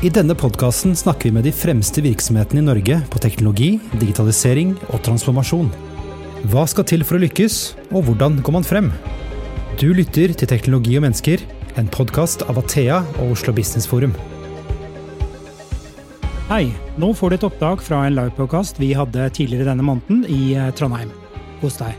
I denne podkasten snakker vi med de fremste virksomhetene i Norge på teknologi, digitalisering og transformasjon. Hva skal til for å lykkes, og hvordan går man frem? Du lytter til Teknologi og mennesker, en podkast av Athea og Oslo Business Forum. Hei, nå får du et opptak fra en livepodkast vi hadde tidligere denne måneden i eh, Trondheim. Hos deg.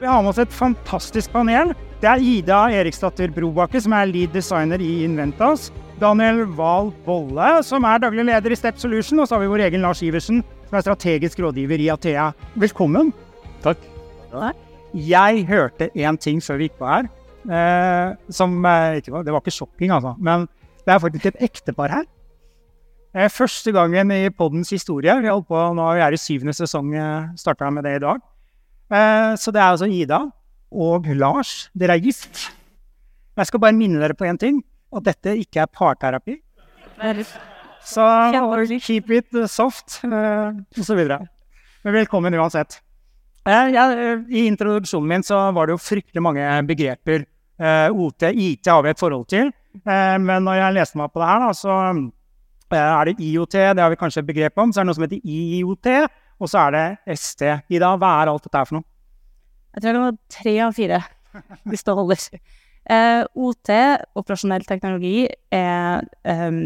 Vi har med oss et fantastisk panel. Det er Ida Eriksdatter Brobakke, som er lead designer i Inventas. Daniel Wahl Bolle, som er daglig leder i Step Solution. Og så har vi vår egen Lars Iversen, som er strategisk rådgiver i Athea. Velkommen. Takk. Jeg hørte én ting før vi gikk på her, eh, som eh, ikke var Det var ikke sjokking, altså. Men det er faktisk et ektepar her. Eh, første gangen i poddens historie. Vi holdt på, Nå er det i syvende sesong, eh, starta med det i dag. Eh, så det er altså Ida og Lars. Dere er gift. Jeg skal bare minne dere på én ting, at dette ikke er parterapi. Så keep it soft, uh, osv. Men velkommen uansett. Uh, ja, I introduksjonen min så var det jo fryktelig mange begreper. OT, IT har vi et forhold til. men når jeg leste meg på det her, da, så er det IOT, det har vi kanskje et begrep om. Så er det noe som heter IOT, og så er det ST. Ida, hva er alt dette her for noe? Jeg tror det var tre av fire, hvis det holder. Eh, OT, operasjonell teknologi, er eh,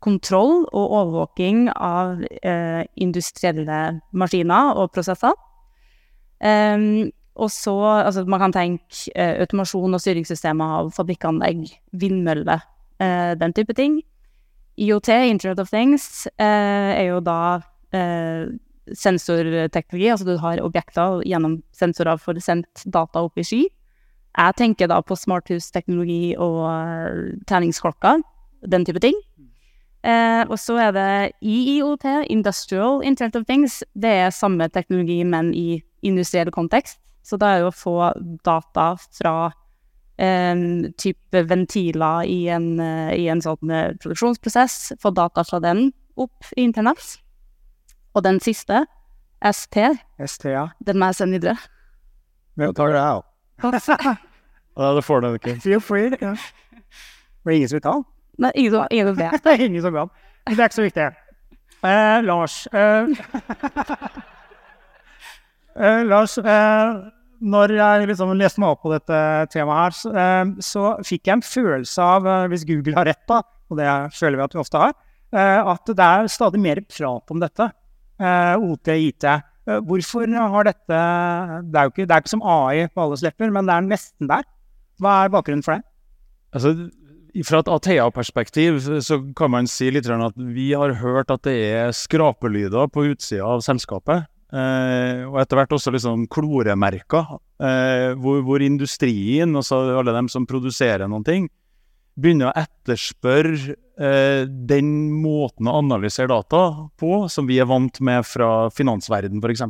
kontroll og overvåking av eh, industrielle maskiner og prosesser. Um, og så Altså, man kan tenke eh, automasjon og styringssystemer av fabrikkanlegg, vindmøller, eh, den type ting. IOT, Internet of Things, eh, er jo da sensorteknologi, altså du har objekter gjennom sensorer for sendt data opp i sky. Jeg tenker da på smarthusteknologi og uh, den type ting. Eh, og så er det IIOT, Industrial Internet of Things. Det er samme teknologi, men i industriell kontekst. Så det er jo å få data fra eh, type ventiler i en, uh, i en sånn produksjonsprosess, få data fra den opp i internett. Og den siste, ST, ST, ja. den må jeg sende videre. Hvem tar det av? ja, det får du ikke. Feel free. Ja. Det er ingen som vil ta den? Nei, ingen som, ingen som vet. det er ingen som vil. Det er ikke så viktig. Eh, Lars eh, eh, Lars, eh, når jeg liksom leste meg opp på dette temaet her, så, eh, så fikk jeg en følelse av, eh, hvis Google har rett, da, og det føler vi at vi ofte har, at det er stadig mer prat om dette. Eh, OT, IT. Eh, hvorfor har dette det er, ikke, det er ikke som AI på alles lepper, men det er nesten der. Hva er bakgrunnen for det? Altså, fra et Athea-perspektiv så kan man si litt at vi har hørt at det er skrapelyder på utsida av selskapet. Eh, og etter hvert også liksom kloremerker, eh, hvor, hvor, industrien, altså alle dem som produserer noen ting, begynner å etterspørre eh, den måten å analysere data på som vi er vant med fra finansverden, f.eks.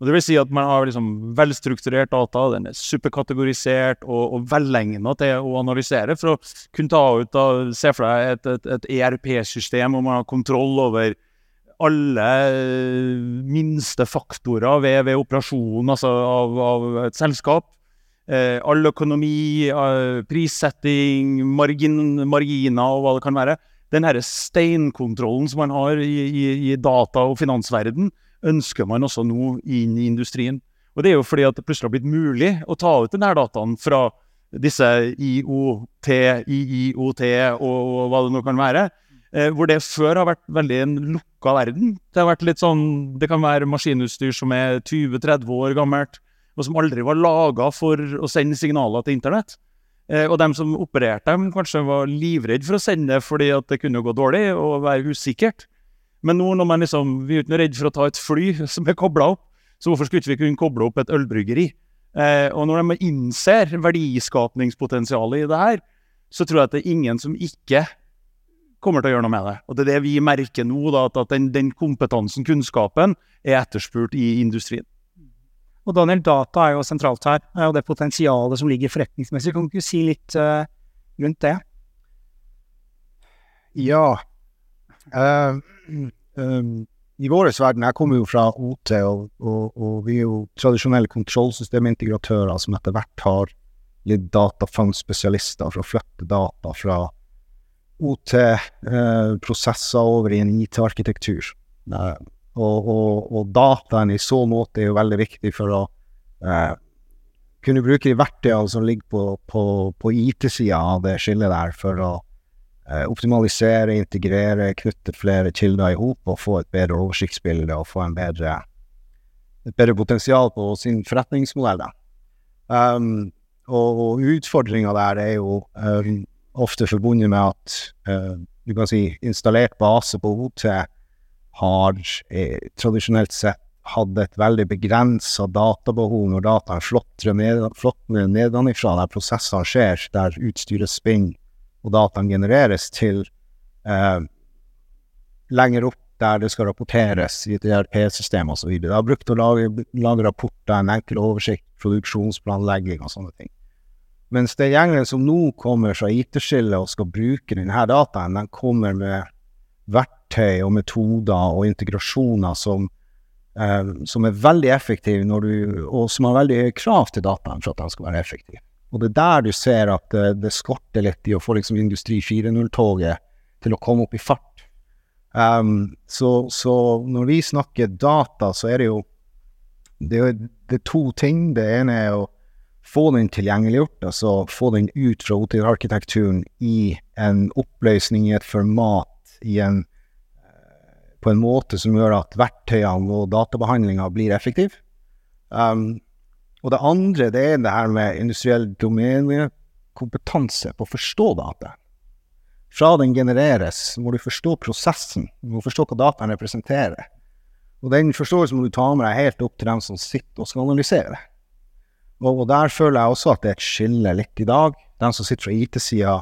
Og det vil si at man har liksom velstrukturert data, den er superkategorisert og, og velegna til å analysere for å kunne ta ut av, Se for deg et, et, et ERP-system hvor man har kontroll over alle minste faktorer ved, ved operasjonen altså av, av et selskap eh, all økonomi, eh, prissetting, margin, marginer og hva det kan være. Den herre steinkontrollen som man har i, i, i data- og finansverden, ønsker man også nå inn i industrien. Og det er jo fordi at det plutselig har blitt mulig å ta ut denne dataen fra disse IOT, IIOT og, og hva det nå kan være. Eh, hvor det før har vært veldig en lukka verden. Det har vært litt sånn, det kan være maskinutstyr som er 20-30 år gammelt og som aldri var laga for å sende signaler til internett. Eh, og dem som opererte dem, kanskje var livredde for å sende fordi at det kunne gå dårlig og være usikkert. Men nå når man liksom, vi er ikke redd for å ta et fly som er kobla opp, så hvorfor skulle vi ikke kunne koble opp et ølbryggeri? Eh, og når de innser verdiskapningspotensialet i det her, så tror jeg at det er ingen som ikke kommer til å gjøre noe med det. Og det er det vi merker nå, da, at den, den kompetansen, kunnskapen, er etterspurt i industrien. Og Daniel, data er jo sentralt her, og det potensialet som ligger forretningsmessig. Kan du ikke si litt uh, rundt det? Ja. Uh, um, I vår verden, jeg kommer jo fra OT, og, og, og vi er jo tradisjonelle kontrollsystemintegratører som etter hvert har litt datafangspesialister for å flytte data fra OT-prosesser over i en IT-arkitektur. Uh, og, og, og, dataen i så måte er jo veldig viktig for å eh, kunne bruke de verktøyene som ligger på, på, på IT-sida av det skillet der, for å eh, optimalisere, integrere, knytte flere kilder i hop og få et bedre oversiktsbilde og få en bedre, et bedre potensial på sin forretningsmodell. Um, og, og utfordringa der er jo um, ofte forbundet med at uh, du kan si installert base på OT har eh, tradisjonelt sett hatt et veldig begrensa databehov når dataen flotrer ned, flotner nedenifra, der prosessene skjer, der utstyret spinner og dataen genereres, til eh, lenger opp der det skal rapporteres i et ERP-system osv. Det har brukt å lage, lage rapporter, en enkel oversikt, produksjonsplanlegging og sånne ting. Mens det gjengen som nå kommer fra IT-skillet og skal bruke denne dataen, den kommer med verktøy og metoder og integrasjoner som, eh, som er veldig effektive, og som har veldig høye krav til dataen for at den skal være effektiv. Og det er der du ser at det, det skorter litt i å få liksom Industri 4.0-toget til å komme opp i fart. Um, så, så, når vi snakker data, så er det jo det er, det er to ting. Det ene er å få den tilgjengeliggjort, altså få den ut fra OT-arkitekturen i en oppløsning i et format i en, på en måte som gjør at verktøyene og databehandlinga blir effektiv. Um, og det andre det er det her med industriell domenekompetanse på å forstå data. Fra den genereres, må du forstå prosessen, du må forstå hva dataen representerer. Og den forståelsen må du ta med deg helt opp til dem som sitter og skal analysere det. Og, og der føler jeg også at det er et skille litt i dag. De som sitter fra IT-sida,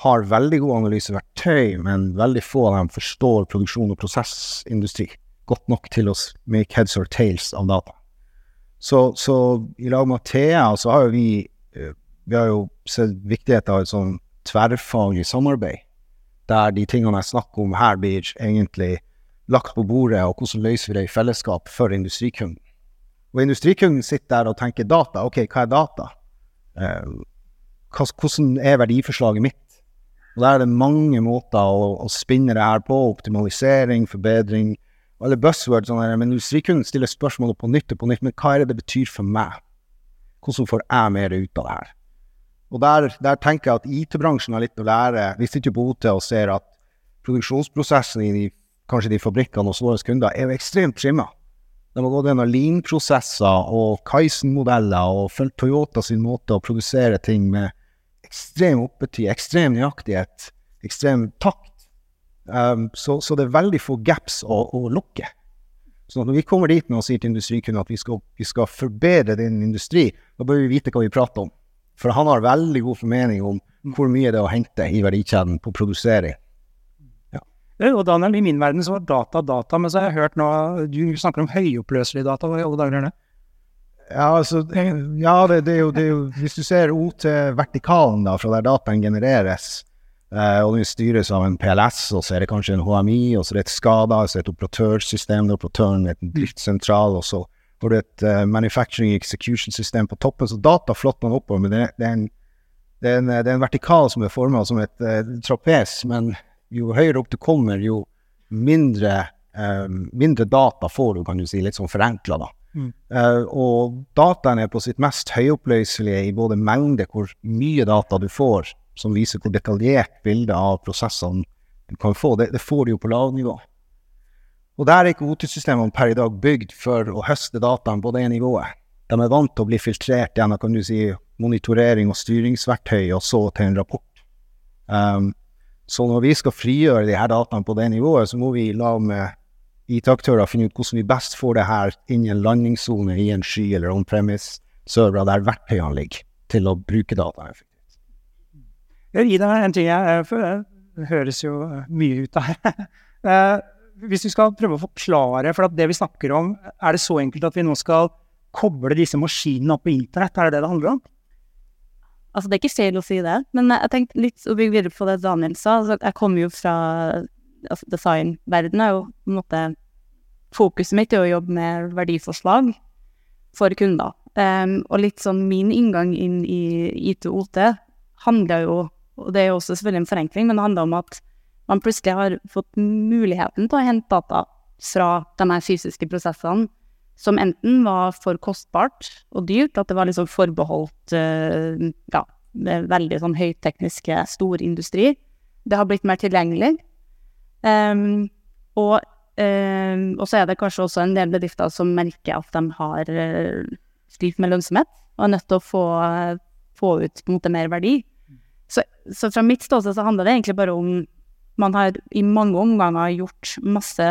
har veldig gode analyseverktøy, men veldig få av dem forstår produksjon og prosessindustri godt nok til å make heads or tails av data. Så, så i lag med Thea så har jo vi eh, vi har jo sett viktigheten av et sånn tverrfaglig samarbeid, der de tingene jeg snakker om her, blir egentlig lagt på bordet, og hvordan løser vi det i fellesskap for industrikunden. Og industrikunden sitter der og tenker data. Ok, hva er data? Eh, hvordan er verdiforslaget mitt? Og Der er det mange måter å, å spinne det her på. Optimalisering, forbedring. Alle buzzwords. Sånn men kunne stiller spørsmålet på nytt og på nytt. Men hva er det det betyr for meg? Hvordan får jeg mer ut av det her? Og der, der tenker jeg at IT-bransjen har litt å lære. Vi sitter jo på OT og ser at produksjonsprosessen i de, kanskje de fabrikkene hos våre kunder er jo ekstremt trimma. De har gått gjennom lean-prosesser og Kaizen-modeller og fulgt Toyota sin måte å produsere ting med ekstrem oppetid, ekstrem nøyaktighet, ekstrem takt. Um, så, så, det er veldig få gaps å, å lukke. Så når vi kommer dit nå og sier til industrikunden at vi skal, vi skal, forbedre din industri, da bør vi vite hva vi prater om. For han har veldig god formening om hvor mye det er å hente i verdikjeden på produsering. Ja. Og Daniel, i min verden så var data data, men så har jeg hørt nå Du snakker om høyoppløselige data. Hva i alle dager er det? Ja, altså, ja det, det, er jo, det, er jo, Hvis du ser OT-vertikalen, da, fra der dataen genereres, eh, og den styres av en PLS, og så er det kanskje en HMI, og så er det et SKADA, så er det et operatørsystem, det er operatøren er en driftssentral, og så har du et uh, manufacturing execution system på toppen. Så data flotter man oppover, men det, det, er en, det, er en, det er en vertikal som er forma som et uh, trapes. Men jo høyere opp du kommer, jo mindre, um, mindre data får du, kan du si, litt sånn forenkla, da. Uh, og dataen er på sitt mest høyoppløselige i både mengde, hvor mye data du får, som viser hvor detaljert bilde av prosessene du kan få. Det, det får du jo på lavnivå. Og der er ikke OT-systemene per i dag bygd for å høste dataen på det nivået. De er vant til å bli filtrert gjennom kan du si, monitorering og styringsverktøy, og så til en rapport. Um, så når vi skal frigjøre de her dataene på det nivået, så må vi la med IT-aktører finne ut hvordan vi best får det her inn i en landingssone i en sky eller on-premise-servere der verktøyene ligger, til å bruke data effektivt. Jeg gi deg en ting jeg for Det høres jo mye ut av eh, Hvis vi skal prøve å forklare, for det vi snakker om, er det så enkelt at vi nå skal koble disse maskinene opp på internett? Er det det det handler om? Altså, det er ikke feil å si det, men jeg tenkte litt å bygge videre på det Daniel sa. Altså, jeg kommer jo fra altså designverdenen er jo på en måte Fokuset mitt er å jobbe med verdiforslag for kunder. Um, og litt sånn min inngang inn i IT og OT handler jo og det er jo også selvfølgelig en forenkling, men det handler om at man plutselig har fått muligheten til å hente data fra de her fysiske prosessene som enten var for kostbart og dyrt, at det var liksom forbeholdt uh, ja, veldig sånn høytekniske storindustri. Det har blitt mer tilgjengelig. Um, og, um, og, så er det kanskje også en del bedrifter som merker at de har uh, slitt med lønnsomhet, og er nødt til å få, få ut på en måte mer verdi. Så, så fra mitt ståsted så handler det egentlig bare om man har i mange omganger gjort masse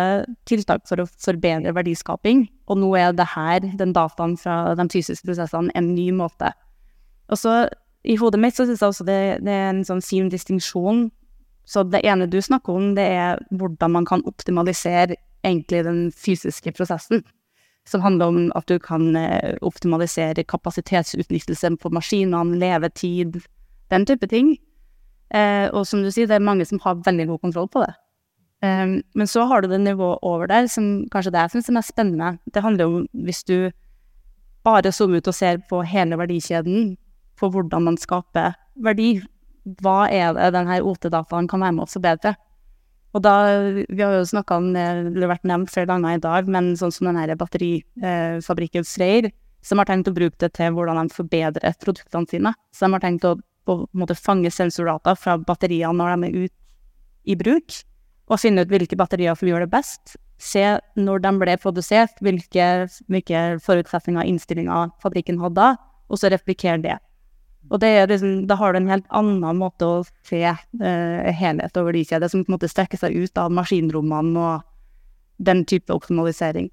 tiltak for å forbedre verdiskaping, og nå er det her, den dataen fra de fysiske prosessene, en ny måte. Og så i hodet mitt så syns jeg også det, det, er en sånn fin distinksjon. Så det ene du snakker om, det er hvordan man kan optimalisere egentlig den fysiske prosessen. Som handler om at du kan eh, optimalisere kapasitetsutnyttelse på maskinene, levetid, den type ting. Eh, og som du sier, det er mange som har veldig god kontroll på det. Um, men så har du det nivået over der som kanskje det jeg syns er mest spennende. Det handler om hvis du bare zoomer ut og ser på hele verdikjeden, på hvordan man skaper verdi. Hva er det denne OT-dataen kan være med å forbedre? Og da, Vi har jo snakka om det, har vært nevnt flere ganger i dag, men sånn som denne batterifabrikken Freyr, som har tenkt å bruke det til hvordan de forbedrer produktene sine. Så de har tenkt å på en måte fange sensordata fra batteriene når de er ute i bruk, og finne ut hvilke batterier som gjør det best. Se når de ble produsert, hvilke, hvilke forutsetninger og innstillinger fabrikken hadde, og så replikere det. Og det liksom, da har du en helt annen måte å se eh, helhet de verdikjede, som på en måte strekker seg ut av maskinrommene og den type optimalisering.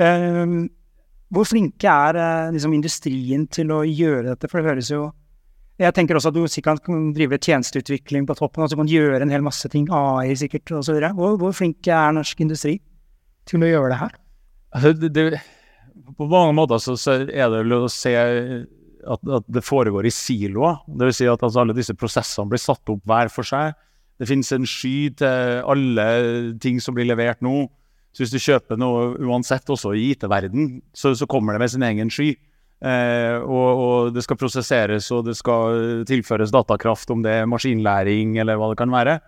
Um hvor flinke er eh, liksom, industrien til å gjøre dette? For det høres jo Jeg tenker også at du sikkert kan drive tjenesteutvikling på toppen, altså du kan gjøre en hel masse ting, AI sikkert osv. Hvor, hvor flink er norsk industri til å gjøre det her? Altså, det, det, på mange måter så, så, er det å se at, at, det foregår i siloer. Dvs. Si at altså, alle disse prosessene blir satt opp hver for seg. Det finnes en sky til alle ting som blir levert nå. Så hvis du kjøper noe uansett, også i IT-verden, så, så, kommer det med sin egen sky. Eh, og, og, det skal prosesseres, og det skal tilføres datakraft, om det er maskinlæring eller hva det kan være.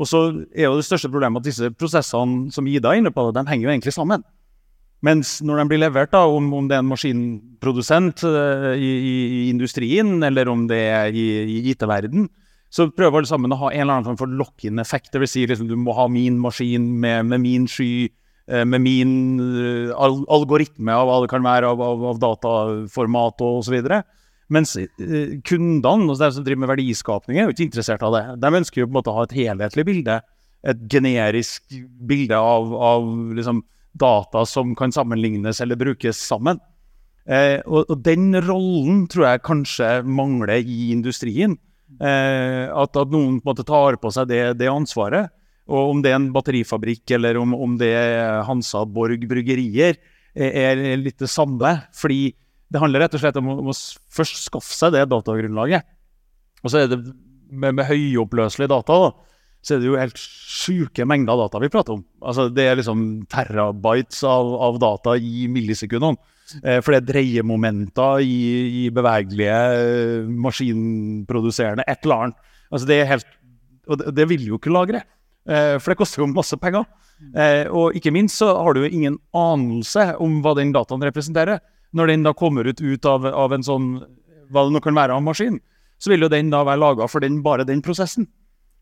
Og så er jo det største problemet at disse prosessene som Ida er inne på, de henger jo egentlig sammen. Mens når de blir levert, da, om, om det er en maskinprodusent uh, i, i, industrien, eller om det er i, i IT-verden, så prøver alle sammen å ha en eller annen form for lock-in-effekt. Dvs. Si liksom, du må ha min maskin med, med min sky, Eh, med min eh, algoritme av hva det kan være av, av, av dataformat og osv. Mens kundene, altså de som driver med verdiskapning, er jo ikke interessert av det. De ønsker jo på en måte å ha et helhetlig bilde. Et generisk bilde av, av liksom, data som kan sammenlignes eller brukes sammen. Eh, og, og, den rollen tror jeg kanskje mangler i industrien. Eh, at, at, noen på en måte tar på seg det, det ansvaret. Og om det er en batterifabrikk eller om, om det er Hansa Borg bryggerier, er, er litt det samme. Fordi det handler rett og slett om om å først skaffe seg det datagrunnlaget. Og så er det med, med høyoppløselig data, da, så er det jo helt sjuke mengder data vi prater om. Altså Det er liksom terabytes av, av data i millisekundene. Eh, for det er dreiemomenter i, i bevegelige eh, maskinproduserende et eller annet. Altså det er helt Og det, det vil jo ikke lagre. Eh, for det koster jo masse penger. Eh, og ikke minst så har du jo ingen anelse om hva den dataen representerer. Når den da kommer ut, ut av, av, en sånn, hva det nå kan være av maskin, så vil jo den da være laga for den, bare den prosessen.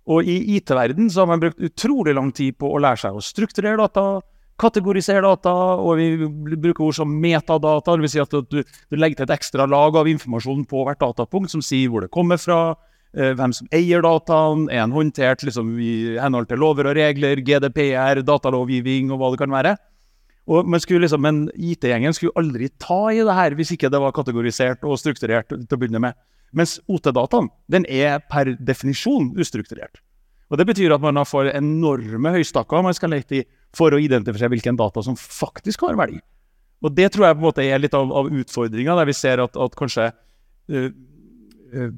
Og i IT-verden så har man brukt utrolig lang tid på å lære seg å strukturere data, kategorisere data, og vi bruker ord som metadata. Vil si at du, du legger til et ekstra lag av informasjon på hvert datapunkt som sier hvor det kommer fra, Eh, hvem som eier dataen, er den håndtert liksom, i henhold til lover og regler, GDPR, datalovgivning og hva det kan være. Og man liksom, Men IT-gjengen skulle aldri ta i det her hvis ikke det var kategorisert og strukturert til å begynne med. Mens OT-dataen den er per definisjon ustrukturert. Og Det betyr at man får enorme høystakker man skal lete i for å identifisere hvilken data som faktisk har verdi. Og Det tror jeg på en måte er litt av, av utfordringa, der vi ser at, at kanskje uh,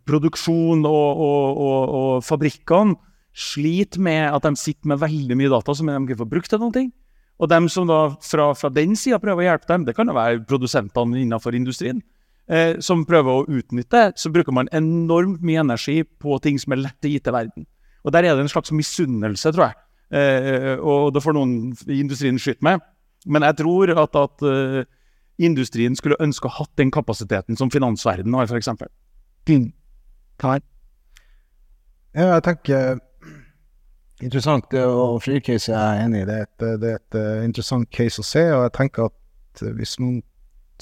produksjon og, og, og, og fabrikkene sliter med at de sitter med veldig mye data som de ikke får brukt til noe. Og dem som da fra, fra den sida prøver å hjelpe dem, det kan jo være produsentene innenfor industrien. Eh, som prøver å utnytte, så bruker man enormt mye energi på ting som er lett i IT-verden. Og der er det en slags misunnelse, tror jeg. Eh, og det får noen i industrien skyte med. Men jeg tror at, at uh, industrien skulle ønske å hatt den kapasiteten som finansverdenen har, f.eks. Mm. Ja, jeg tenker Interessant. Og Freecase er jeg enig i. Det er, et, det er et interessant case å se. Og jeg tenker at hvis man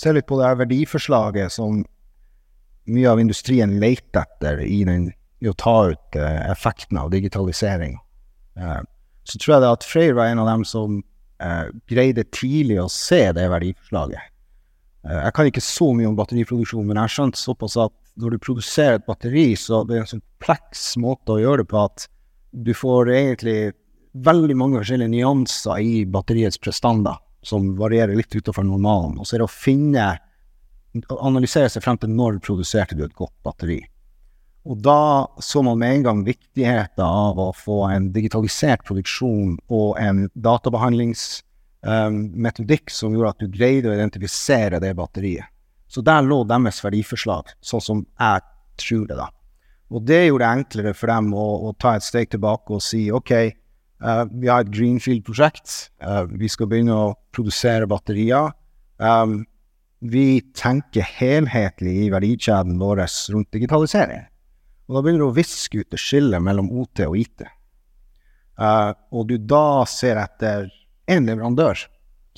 ser litt på det her verdiforslaget som mye av industrien leter etter i, den, i å ta ut uh, effekten av digitalisering, uh, så tror jeg det at Freyr var en av dem som greide tidlig å se det verdiforslaget. jeg kan ikke så mye om batteriproduksjon, men jeg har skjønt såpass at når du produserer et batteri, så det er en sånn kompleks måte å gjøre det på at du får egentlig veldig mange forskjellige nyanser i batteriets prestanda, som varierer litt utenfor normalen. Og så er det å finne Analysere seg frem til når produserte du et godt batteri. Og da så man med en gang viktigheten av å få en digitalisert produksjon og en databehandlingsmetodikk um, som gjorde at du greide å identifisere det batteriet. Så der lå deres verdiforslag, sånn som jeg tror det, da. Og det gjorde det enklere for dem å, å ta et steg tilbake og si OK, vi har et Greenfield-prosjekt. Uh, vi skal begynne å produsere batterier. Um, vi tenker helhetlig i verdikjeden vår rundt digitalisering. Og da begynner du å viske ut det skillet mellom OT og IT. Uh, og du da ser etter én leverandør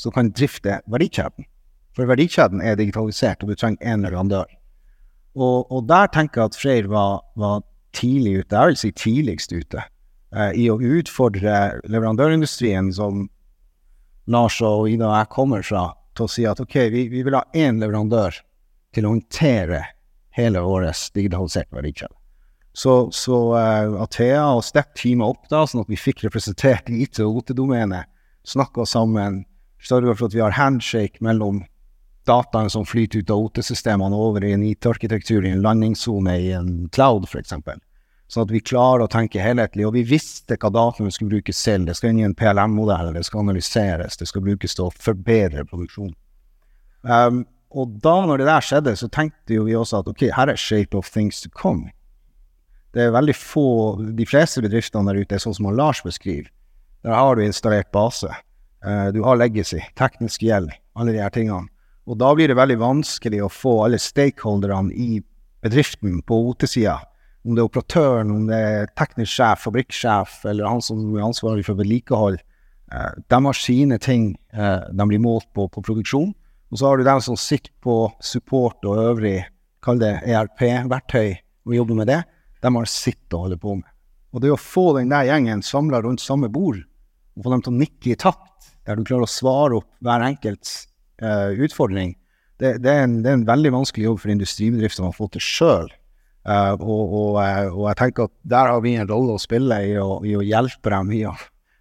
som kan drifte verdikjeden. For verdikjeden er digitalisert, og du trenger én leverandør. Og, og, der tenker jeg at Freyr var, var, tidlig ute, jeg vil si tidligst ute, eh, i å utfordre leverandørindustrien, som Lars og Ida og jeg kommer fra, til å si at ok, vi, vi vil ha én leverandør til å håndtere hele årets digitaliserte verdikjede. Så, så uh, Athea og Step teama opp da, sånn at vi fikk representert IT- og OT-domenet, snakka sammen, sørga for at vi har handshake mellom dataen som flyter ut av OT-systemene over i en IT-arkitektur i en landingssone i en cloud, f.eks. Sånn at vi klarer å tenke helhetlig. Og vi visste hva dataene skulle brukes selv. Det skal inn i en PLM-modell, det skal analyseres, det skal brukes til å forbedre produksjonen. Um, og da når det der skjedde, så tenkte jo vi også at ok, her er shape of things to come. Det er veldig få De fleste bedriftene der ute er sånn som Lars beskriver. Der har du installert base. Uh, du har legacy, teknisk gjeld, alle de her tingene. Og da blir det veldig vanskelig å få alle stakeholderne i bedriften på OT-sida, om det er operatøren, om det er teknisk sjef, fabrikksjef eller han som er ansvarlig for vedlikehold. Eh, de har sine ting eh, de blir målt på på produksjon. Og så har du dem som sitter på support og øvrig, kall det ERP-verktøy, og jobber med det. De har sitt å holde på med. Og det å få den der gjengen samla rundt samme bord, og få dem til å nikke i takt, der du klarer å svare opp hver enkelts uh, utfordring. Det, det, er en, det, er en, veldig vanskelig jobb for industribedriftene å få til sjøl. Uh, og, og, eh, og, jeg tenker at der har vi en rolle å spille i å, i å hjelpe dem i å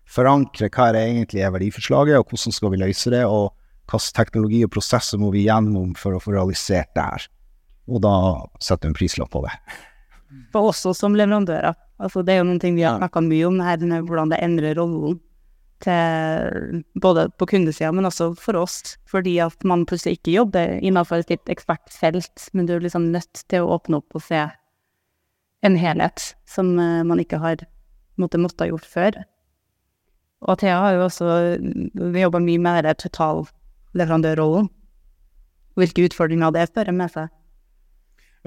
forankre hva det egentlig er verdiforslaget, og hvordan skal vi løse det, og hvilken teknologi og prosesser må vi gjennom for å få realisert det her. Og da setter vi en prislapp på det. For også som leverandører. Altså, det er jo noen ting vi har snakka mye om, her, hvordan det endrer rollen til både på kundesida, men også for oss. Fordi at man plutselig ikke jobber innenfor et ekspertfelt, men du er liksom nødt til å åpne opp og se en helhet som uh, man ikke har måtte, måtte ha gjort før. Og Thea har jo også vi jobba mye med denne totalleverandørrollen. Hvilke utfordringer det fører med seg.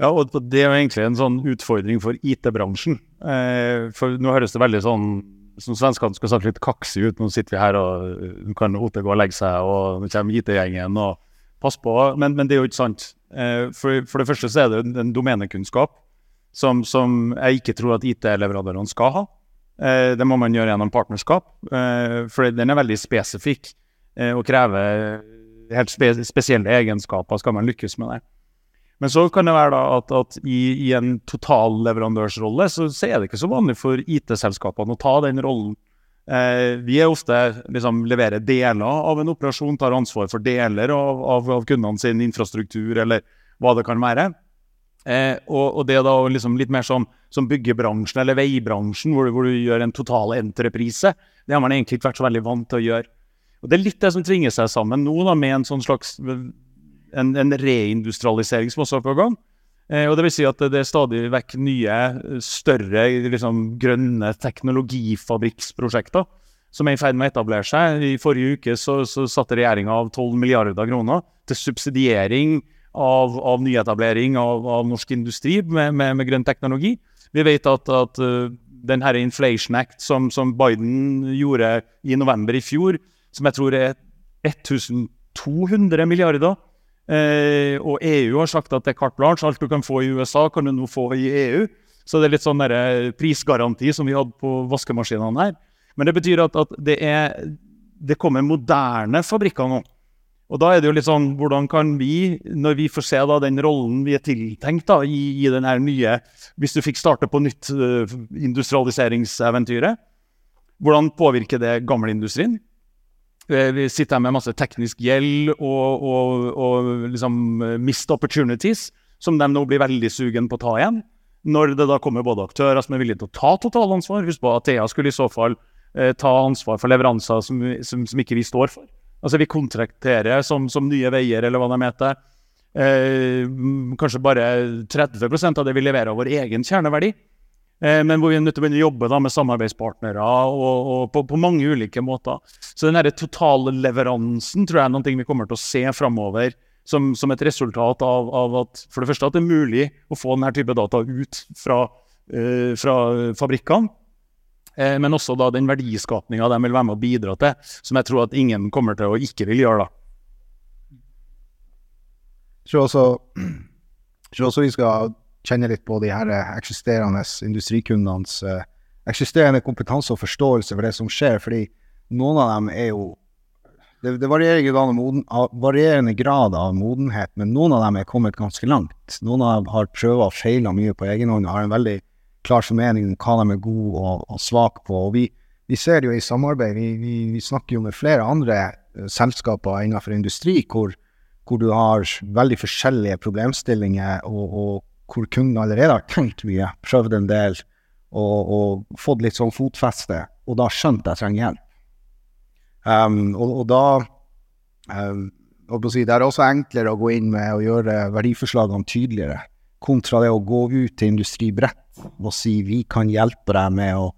Ja, og det er jo egentlig en sånn utfordring for IT-bransjen. Eh, for nå høres det veldig sånn som svenskene skal sagt litt kaksi ut. Nå sitter vi her, og nå kan OT gå og legge seg, og nå kommer IT-gjengen. og Pass på. Men, men, det er jo ikke sant. Eh, for, for, det første så er det en domenekunnskap som, som jeg ikke tror at IT-leverandørene skal ha. Eh, det må man gjøre gjennom partnerskap, eh, for den er veldig spesifikk og krever helt spesielle egenskaper skal man lykkes med det. Men så kan det være da at, at i, i, en totalleverandørsrolle så, så, er det ikke så vanlig for IT-selskapene å ta den rollen. Eh, vi er ofte liksom leverer deler av en operasjon, tar ansvar for deler av, av, av kundene sin infrastruktur eller hva det kan være. Eh, og, og, det da liksom litt mer som, som byggebransjen eller veibransjen, hvor, hvor, du gjør en total entreprise. Det har man egentlig ikke vært så veldig vant til å gjøre. Og Det er litt det som tvinger seg sammen nå, da, med en sånn slags en, en reindustrialisering som også er på gang. Eh, og det vil si at det er stadig vekk nye, større liksom, grønne teknologifabrikksprosjekter som er i ferd med å etablere seg. I forrige uke så, så satte regjeringa av 12 milliarder kroner til subsidiering av, av nyetablering av, av, norsk industri med, med, med, grønn teknologi. Vi vet at, at uh, den her Inflation Act som, som, Biden gjorde i november i fjor, som jeg tror er 1200 milliarder eh, og EU har sagt at det er carte blanche. Alt du kan få i USA, kan du nå få i EU. Så det er litt sånn der, eh, prisgaranti som vi hadde på vaskemaskinene her. Men det betyr at, at det, er, det kommer moderne fabrikker nå. Og da er det jo litt sånn, Hvordan kan vi, når vi får se da den rollen vi er tiltenkt da, i, i den her nye Hvis du fikk starte på nytt uh, industrialiseringseventyret, hvordan påvirker det gamleindustrien? Uh, vi sitter her med masse teknisk gjeld og, og, og liksom mist opportunities, som de nå blir veldig sugen på å ta igjen. Når det da kommer både aktører som er villige til å ta totalansvar Husk på at Athea skulle i så fall Eh, ta ansvar for leveranser som, som, som, ikke vi står for. Altså Vi kontrakterer som, som Nye Veier, eller hva de heter. Eh, kanskje bare 30% av det vi leverer av vår egen kjerneverdi. Eh, men hvor vi er nødt til å begynne å jobbe da, med samarbeidspartnere og, og på, på, mange ulike måter. Så den totalleveransen tror jeg er noe vi kommer til å se framover som, som, et resultat av, av, at for det første at det er mulig å få denne type data ut fra, uh, fra fabrikkene. Eh, men også da den verdiskapinga de vil være med å bidra til, som jeg tror at ingen kommer til å ikke vil gjøre. da. Jeg tror også, jeg tror også vi skal kjenne litt på de her eksisterende industrikundenes eh, eksisterende kompetanse og forståelse for det som skjer, fordi noen av dem er jo det, det varierer moden, varierende grad av modenhet, men noen av dem er kommet ganske langt. Noen av dem har prøvd og feila mye på egen hånd og har en veldig klar formening om hva de er gode og, og svake på. Og vi, vi, ser jo i samarbeid. Vi, vi, vi snakker jo med flere andre uh, selskaper innenfor industri hvor, hvor, du har veldig forskjellige problemstillinger, og, og hvor kunden allerede har tenkt mye, prøvd en del og, og fått litt sånn fotfeste, og da skjønt jeg trenger hjelp. Um, og, og, da um, si, Det er også enklere å gå inn med å gjøre verdiforslagene tydeligere, kontra det å gå ut til industri bredt og si vi kan hjelpe deg med å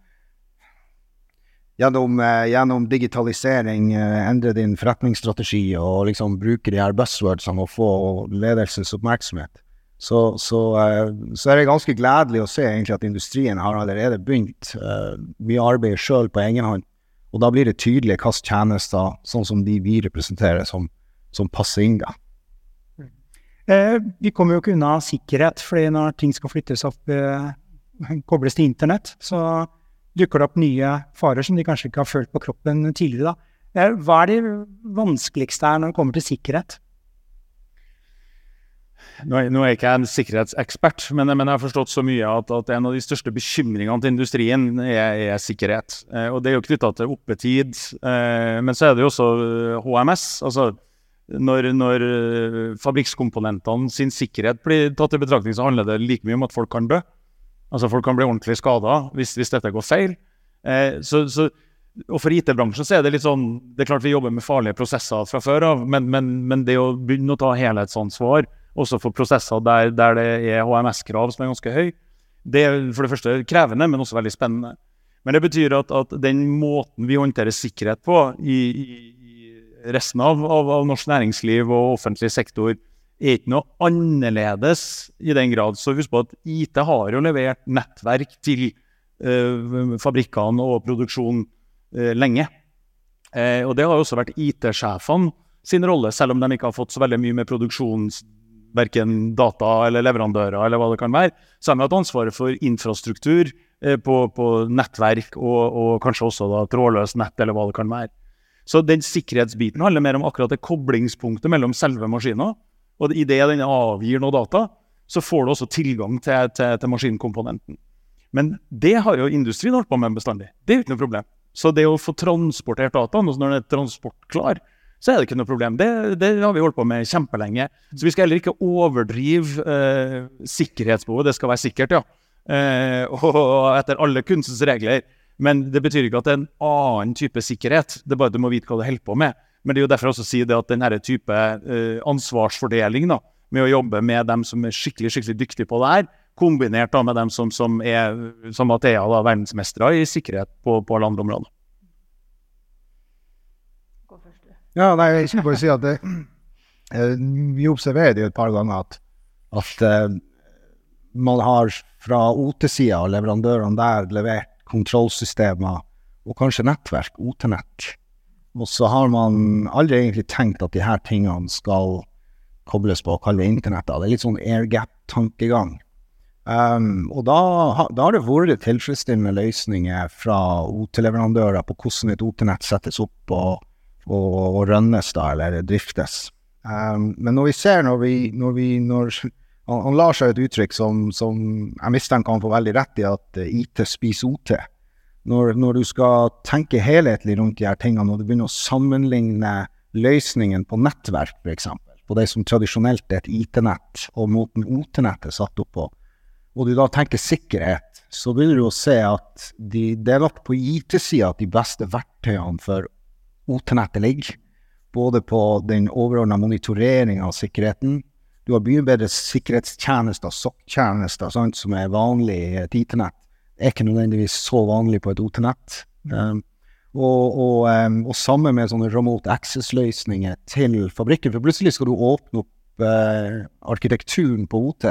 Gjennom, eh, gjennom digitalisering eh, endre din forretningsstrategi og liksom bruke de her buzzwordsene og få ledelsens oppmerksomhet. Så, så, eh, så, er det ganske gledelig å se egentlig at industrien har allerede begynt. Eh, vi arbeider sjøl på egen hånd, og da blir det tydelig hvilke tjenester, sånn som de vi representerer, som, som passer inn da. Eh, vi kommer jo ikke unna sikkerhet, fordi når ting skal flyttes opp eh, kobles til internett, så dukker det opp nye farer som de kanskje ikke har følt på kroppen tidligere. Da. Eh, hva er det vanskeligste her når det kommer til sikkerhet? Nå er, nå er ikke jeg en sikkerhetsekspert, men, men, jeg har forstått så mye at, at, en av de største bekymringene til industrien er, er sikkerhet. Eh, og det er jo knytta til oppetid. Eh, men så er det jo også HMS. Eh, altså når, når eh, fabrikkskomponentene sin sikkerhet blir tatt i betraktning, så handler det like mye om at folk kan dø. Altså Folk kan bli ordentlig skada hvis, hvis, dette går feil. Eh, så, så, og For IT-bransjen så er det litt sånn Det er klart vi jobber med farlige prosesser fra før av, men, men, men det å begynne å ta helhetsansvar også for prosesser der, der det er HMS-krav som er ganske høy, det er for det første krevende, men også veldig spennende. Men det betyr at, at den måten vi håndterer sikkerhet på i, i resten av, av, av norsk næringsliv og offentlig sektor, er ikke noe annerledes i den grad. Så husk på at IT har jo levert nettverk til uh, fabrikkene og produksjonen uh, lenge. Uh, og det har jo også vært IT-sjefene sin rolle, selv om de ikke har fått så veldig mye med produksjon, verken data eller leverandører eller hva det kan være. Så har vi hatt ansvaret for infrastruktur på, på, nettverk og, og kanskje også da trådløst nett eller hva det kan være. Så den sikkerhetsbiten handler mer om akkurat det koblingspunktet mellom selve maskina. og idet den avgir noe data, så får du også tilgang til, til, til maskinkomponenten. Men det har jo industrien holdt på med bestandig. Det er jo ikke noe problem. Så det å få transportert data, når den er transportklar, så er det ikke noe problem. Det, det, har vi holdt på med kjempelenge. Så vi skal heller ikke overdrive eh, sikkerhetsbehovet. Det skal være sikkert, ja. Eh, og etter alle kunstens regler. Men det betyr ikke at det er en annen type sikkerhet. Det er bare at du må vite hva du holder på med. Men det er jo derfor jeg også sier det at denne type eh, ansvarsfordeling, da, med å jobbe med dem som er skikkelig skikkelig dyktige på det her, kombinert da med dem som, som er som Athea, verdensmestere i sikkerhet på, på alle andre områder. Ja, nei, jeg skulle bare si at det, eh, vi observerer det jo et par ganger at, at eh, man har fra OT-sida og leverandørene der levert kontrollsystemer og kanskje nettverk, OT-nett. Og så har man aldri egentlig tenkt at de her tingene skal kobles på, kalle det internettet. Det er litt sånn airgap-tankegang. Um, og da, da, har det vært tilfredsstillende løsninger fra OT-leverandører på hvordan et OT-nett settes opp og, og, og rønnes da, eller driftes. Um, men når vi ser når vi, når vi når, han, han lar seg et uttrykk som, som jeg mistenker han får veldig rett i, at IT spiser OT. Når, når, du skal tenke helhetlig rundt de her tingene, når du begynner å sammenligne løsningen på nettverk, f.eks., på det som tradisjonelt er et IT-nett, og måten OT-nettet er satt opp på, og du da tenker sikkerhet, så begynner du å se at de, det er nok på IT-sida at de beste verktøyene for OT-nettet ligger. Både på den overordna monitoreringa av sikkerheten. Du har mye bedre sikkerhetstjenester, SOC-tjenester, som er vanlig i et IT-nett. Det er ikke nødvendigvis så vanlig på et OT-nett. Um, og, og, um, og, sammen med sånne remote access-løsninger til fabrikken. For plutselig skal du åpne opp uh, arkitekturen på OT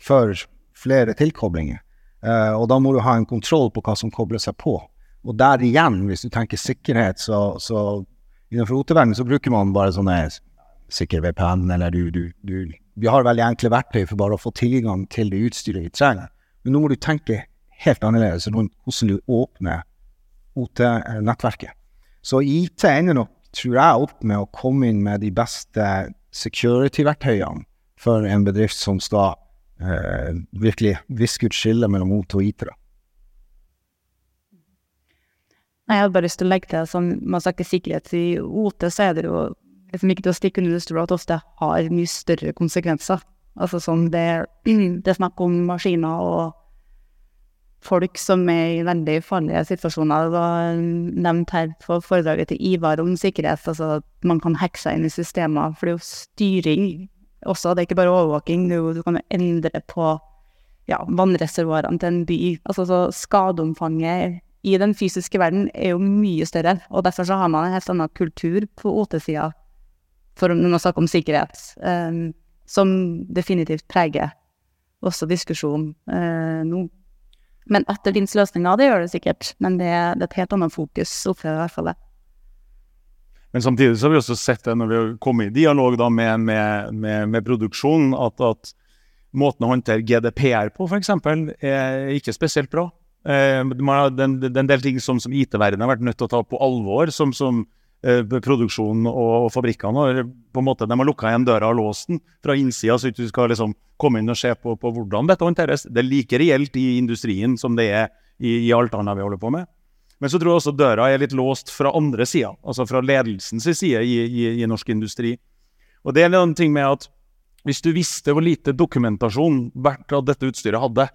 for flere tilkoblinger. Uh, og da må du ha en kontroll på hva som kobler seg på. Og der igjen, hvis du tenker sikkerhet, så, så innenfor OT-verdenen så bruker man bare sånne sikker VPN, eller du, du, du, Vi har veldig enkle verktøy for bare å få tilgang til det utstyret vi trenger. Men nå må du tenke helt annerledes rundt hvordan du åpner OT-nettverket. Så IT ender nok, tror jeg, opp med å komme inn med de beste security-verktøyene for en bedrift som skal eh, virkelig viske ut skillet mellom OT og IT. da. Jeg hadde bare lyst til å legge til, som man snakker sikkerhet i OT, så er det jo liksom ikke til å stikke under stol at ofte har mye større konsekvenser. Altså sånn det, det er snakk om maskiner og folk som er i veldig farlige situasjoner. Det var nevnt her på foredraget til Ivar om sikkerhet, altså at man kan hacke seg inn i systemer. For det er jo styring også, det er ikke bare overvåking. Du, du kan jo endre på ja, vannreservoarene til en by. Altså så skadeomfanget i den fysiske verden er jo mye større, og derfor så har man en helt annen kultur på OT-sida, for når man snakker om sikkerhet, um, som definitivt preger også diskusjonen uh, nå. Men etter din løsninger, det gjør det sikkert, men det, det er et helt annet fokus, opplever i hvert fall det. Men samtidig så har vi også sett det når vi har kommet i dialog da med, med, med, med produksjonen, at, at, måten å håndtere GDPR på f.eks. er ikke spesielt bra. Eh, det er en del ting som, som IT-verdenen har vært nødt til å ta på alvor, som, som eh, produksjonen og, og fabrikkene Og, på en måte, de har lukka igjen døra og låst den fra innsida, så du skal liksom komme inn og se på, på, hvordan dette håndteres. Det er like reelt i industrien som det er i, i alt annet vi holder på med. Men så tror jeg også døra er litt låst fra andre sida, altså fra ledelsens side i, i, i, norsk industri. Og det er en ting med at hvis du visste hvor lite dokumentasjon hvert av dette utstyret hadde,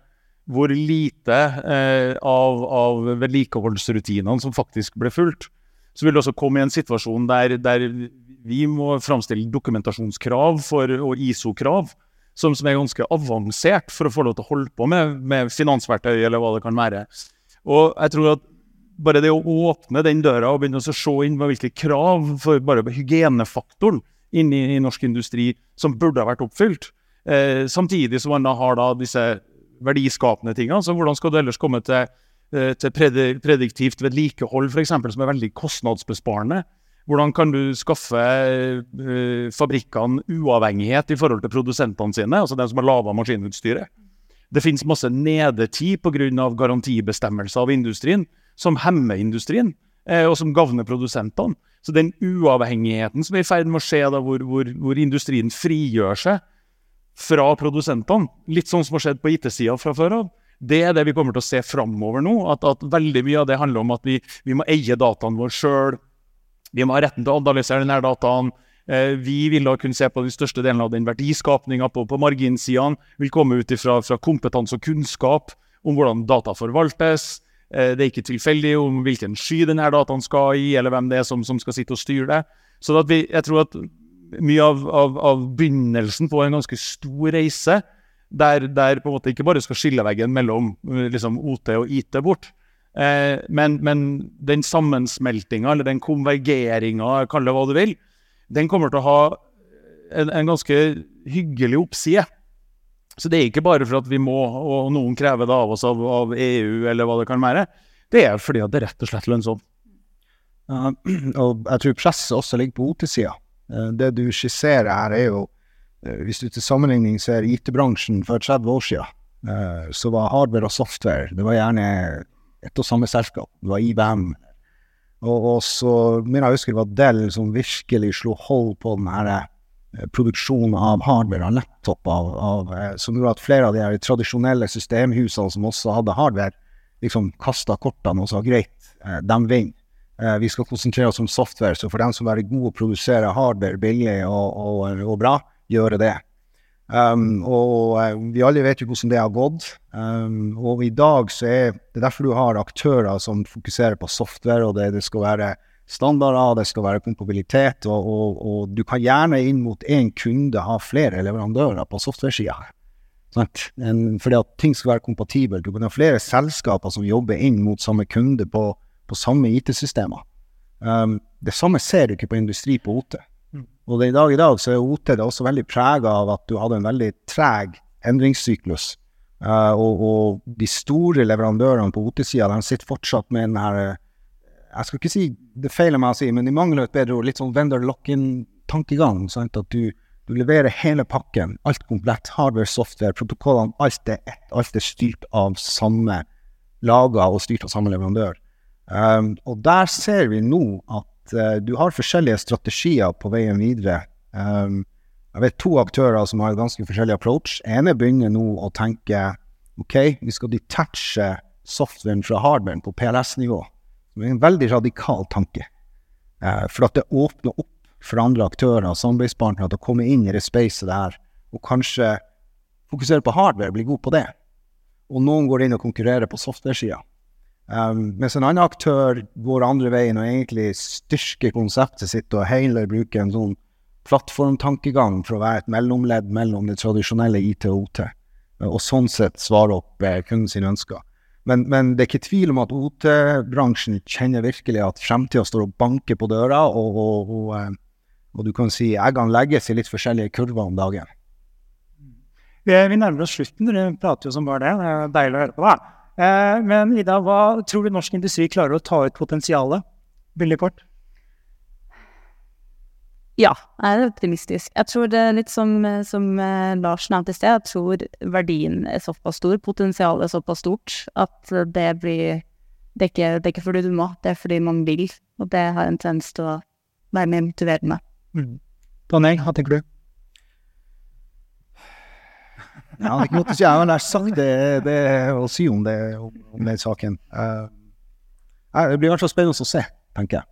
hvor lite eh, av, av vedlikeholdsrutinene som faktisk ble fulgt, så vil det også komme i en situasjon der, der vi må framstille dokumentasjonskrav for, og ISO-krav som, som, er ganske avansert for å få lov til å holde på med, med finansverktøy eller hva det kan være. Og jeg tror at bare det å åpne den døra og begynne å se inn på hvilke krav for bare hygienefaktoren inni i norsk industri som burde ha vært oppfylt, eh, samtidig som man da har da disse verdiskapende ting, altså hvordan skal du ellers komme til, eh, til prediktivt vedlikehold, f.eks., som er veldig kostnadsbesparende? Hvordan kan du skaffe uh, fabrikkene uavhengighet i forhold til produsentene sine, altså de som har lava maskinutstyret? Det finnes masse nedetid pga. garantibestemmelser av industrien som hemmer industrien, eh, og som gagner produsentene. Så den uavhengigheten som er i ferd med å skje, da, hvor, hvor, hvor, industrien frigjør seg fra produsentene, litt sånn som har skjedd på IT-sida fra før av, det er det vi kommer til å se framover nå. At, at, veldig mye av det handler om at vi, vi må eie dataen vår sjøl. Vi må ha retten til å analysere denne dataen. Eh, vi vil da kunne se på den største delen av den verdiskapninga på, på marginsidene. Vil komme ut ifra, fra kompetanse og kunnskap om hvordan data forvaltes Eh, det er ikke tilfeldig om hvilken sky denne dataen skal i, eller hvem det er som, som skal sitte og styre det. Så vi, jeg tror at mye av, av, av, begynnelsen på en ganske stor reise, der, der på en måte ikke bare skal skilleveggen mellom liksom, OT og IT bort, eh, men, men, den sammensmeltinga, eller den konvergeringa, kall det hva du vil, den kommer til å ha en, en ganske hyggelig oppside. Så det er ikke bare for at vi må, og noen krever det av oss av, av EU, eller hva det kan være. Det er fordi at det er rett og slett lønnsomt. Uh, og jeg tror presset også ligger på OT-sida. Uh, det du skisserer her, er jo uh, Hvis du til sammenligning ser IT-bransjen for 30 år siden, uh, så var hardware og software det var gjerne ett og samme selskap. Det var IBM. Og, og så mener jeg husker det var Dell som virkelig slo hold på den her produksjonen av hardware av, eh, som gjorde at flere av de her tradisjonelle systemhusene som også hadde hardware, liksom kasta kortene og sa greit, eh, de vinner. Vi skal konsentrere oss om software, så for dem som er gode å produsere hardware billig og, og, og bra, gjøre det. Um, og vi alle vet jo hvordan det har gått. Um, og i dag så er det derfor du har aktører som fokuserer på software, og det, det skal være standarder, det skal være kompabilitet, og, og, og, du kan gjerne inn mot én kunde ha flere leverandører på software-sida. Fordi at ting skal være kompatibelt. Du kan ha flere selskaper som jobber inn mot samme kunde på, på samme IT-systemer. Um, det samme ser du ikke på industri på OT. Mm. Og i dag i dag så er OT det også veldig prega av at du hadde en veldig treg endringssyklus. Uh, og, og, de store leverandørene på OT-sida sitter fortsatt med den her jeg skal ikke si det feiler meg å si, men de mangler et bedre ord. Litt sånn vendor lock-in-tankegang. At du, du, leverer hele pakken, alt komplett. Hardware, software, protokollene. Alt er ett. Alt er styrt av samme laga og styrt av samme leverandør. Um, og der ser vi nå at uh, du har forskjellige strategier på veien videre. Um, jeg vet to aktører som har ganske forskjellig approach. ene begynner nå å tenke OK, vi skal detache softwaren fra hardwaren på PLS-nivå. Det er en veldig radikal tanke. Uh, for at det åpner opp for andre aktører og samarbeidspartnere til å komme inn i det spacet der, og kanskje fokusere på hardware, bli god på det. Og noen går inn og konkurrerer på software-sida. Um, mens en annen aktør går andre veien og egentlig styrker konseptet sitt og heller bruker en sånn plattformtankegang for å være et mellomledd mellom det tradisjonelle IT og OT, og sånn sett svare opp eh, kunden sine ønsker. Men, men, det er ikke tvil om at OT-bransjen kjenner virkelig at fremtida står og banker på døra, og, og, og, eh, og, du kan si eggene legges i litt forskjellige kurver om dagen. Vi, vi nærmer oss slutten. Dere prater jo som bare det. Det er deilig å høre på. da. Eh, men Ida, hva tror du norsk industri klarer å ta ut potensialet? Veldig kort. Ja, jeg er optimistisk. Jeg tror det er litt som, som eh, Lars nevnte i sted, jeg tror verdien er såpass stor, potensialet er såpass stort, at det blir Det er ikke, det er ikke fordi du må, det er fordi man vil. Og det har en tendens til å være mer motiverende. Mm. Daniel, hva tenker du? Ja, det er ikke noe å si. Jeg har sagt det, det å si om det, om den saken. Uh, det blir i hvert fall spennende å se, tenker jeg.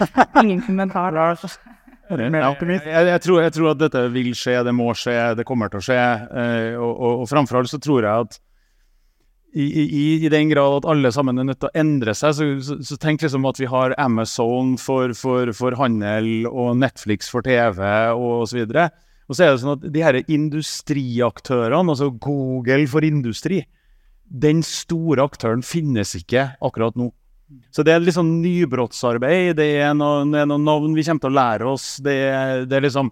Ingen kommentar, Lars. Jeg, jeg, tror, jeg, tror, at dette vil skje, det må skje, det kommer til å skje. Eh, og, og, og framfor alt så tror jeg at i, i, i, den grad at alle sammen er nødt til å endre seg, så, så, så tenk liksom at vi har Amazon for, for, for handel og Netflix for TV og osv. Og så er det sånn at de her industriaktørene, altså Google for industri, den store aktøren finnes ikke akkurat nå. Så det er sånn nybrottsarbeid. Det er noen, noen navn vi kommer til å lære oss. Det det er liksom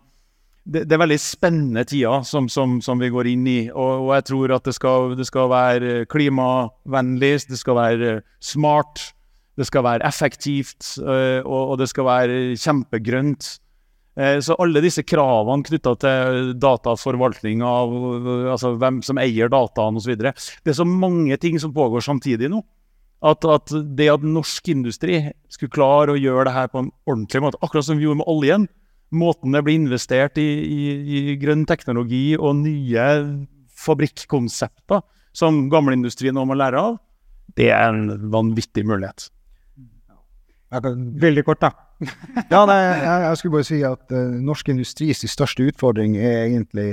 det, det, er veldig spennende tider som, som, som, vi går inn i. Og, og jeg tror at det skal, det skal, være klimavennlig, det skal være smart, det skal være effektivt, øh, og, og det skal være kjempegrønt. Eh, så alle disse kravene knytta til dataforvaltning av altså hvem som eier dataene osv. Det er så mange ting som pågår samtidig nå. At, at, det at norsk industri skulle klare å gjøre det her på en ordentlig måte, akkurat som vi gjorde med oljen Måten det ble investert i, i, i grønn teknologi og nye fabrikkonsepter som gamleindustrien nå må lære av, det er en vanvittig mulighet. Veldig kort, da. ja, nei, jeg, jeg, skulle bare si at uh, norsk industris største utfordring er egentlig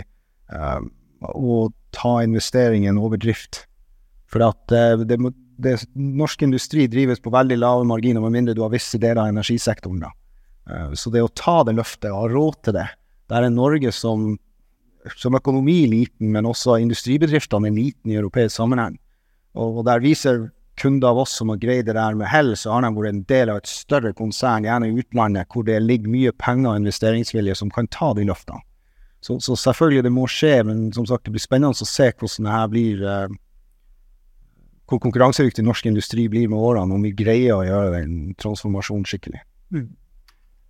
uh, å ta investeringen over drift. For at uh, det, det, norsk industri drives på veldig lave marginer, med mindre du har visse deler av energisektoren. da. Så det å ta det løftet og ha råd til det Der er Norge som, som økonomi liten, men også industribedriftene er liten i europeisk sammenheng. Og, og der viser kunder av oss som har greid det der med hell, så har de vært en del av et større konsern, gjerne i utlandet, hvor det ligger mye penger og investeringsvilje som kan ta de løftene. Så, så selvfølgelig, det må skje, men som sagt, det blir spennende å se hvordan det her blir eh, Hvor konkurransedyktig norsk industri blir med årene, om vi greier å gjøre den transformasjonen skikkelig.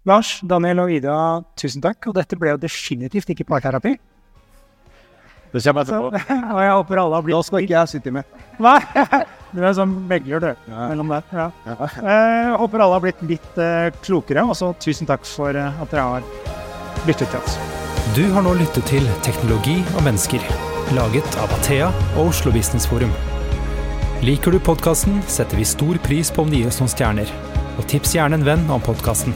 Lars, Daniel og Ida, tusen takk. Og dette ble jo definitivt ikke parterapi. Det kommer Så, etterpå. og jeg håper alle har Da skal ikke jeg sitte med. Hva? Du er sånn megler, du. Ja. Mellom der. Ja. Eh, håper alle har blitt litt eh, klokere. Og så tusen takk for eh, at dere har lyttet til oss. Du har nå lyttet til Teknologi og mennesker, laget av Athea og Oslo Business Forum. Liker du podkasten, setter vi stor pris på om du gir oss noen stjerner. Og tips gjerne en venn om podkasten.